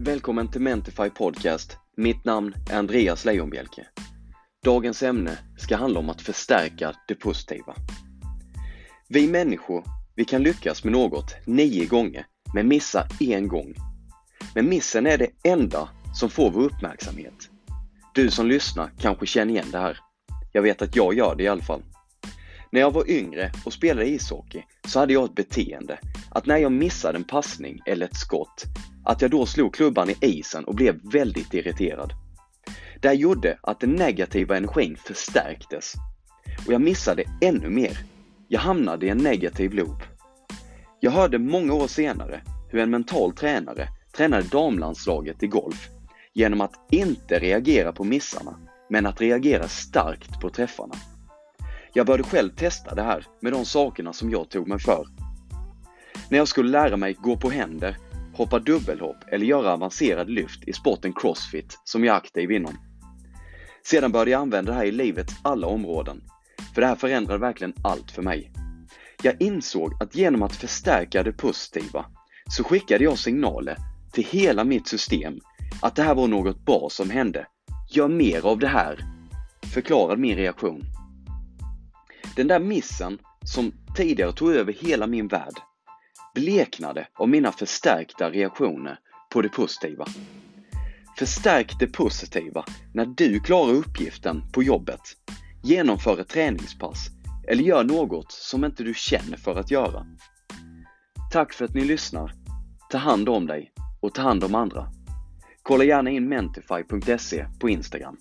Välkommen till Mentify Podcast. Mitt namn är Andreas Leijonbielke. Dagens ämne ska handla om att förstärka det positiva. Vi människor, vi kan lyckas med något nio gånger, men missa en gång. Men missen är det enda som får vår uppmärksamhet. Du som lyssnar kanske känner igen det här. Jag vet att jag gör det i alla fall. När jag var yngre och spelade ishockey så hade jag ett beteende att när jag missade en passning eller ett skott, att jag då slog klubban i isen och blev väldigt irriterad. Det här gjorde att den negativa energin förstärktes och jag missade ännu mer. Jag hamnade i en negativ loop. Jag hörde många år senare hur en mental tränare tränade damlandslaget i golf genom att inte reagera på missarna, men att reagera starkt på träffarna. Jag började själv testa det här med de sakerna som jag tog mig för. När jag skulle lära mig gå på händer, hoppa dubbelhopp eller göra avancerad lyft i sporten crossfit som jag är aktiv inom. Sedan började jag använda det här i livets alla områden, för det här förändrade verkligen allt för mig. Jag insåg att genom att förstärka det positiva så skickade jag signaler till hela mitt system att det här var något bra som hände. Gör mer av det här, förklarade min reaktion. Den där missen som tidigare tog över hela min värld bleknade av mina förstärkta reaktioner på det positiva. Förstärk det positiva när du klarar uppgiften på jobbet, genomför ett träningspass eller gör något som inte du känner för att göra. Tack för att ni lyssnar. Ta hand om dig och ta hand om andra. Kolla gärna in mentify.se på Instagram.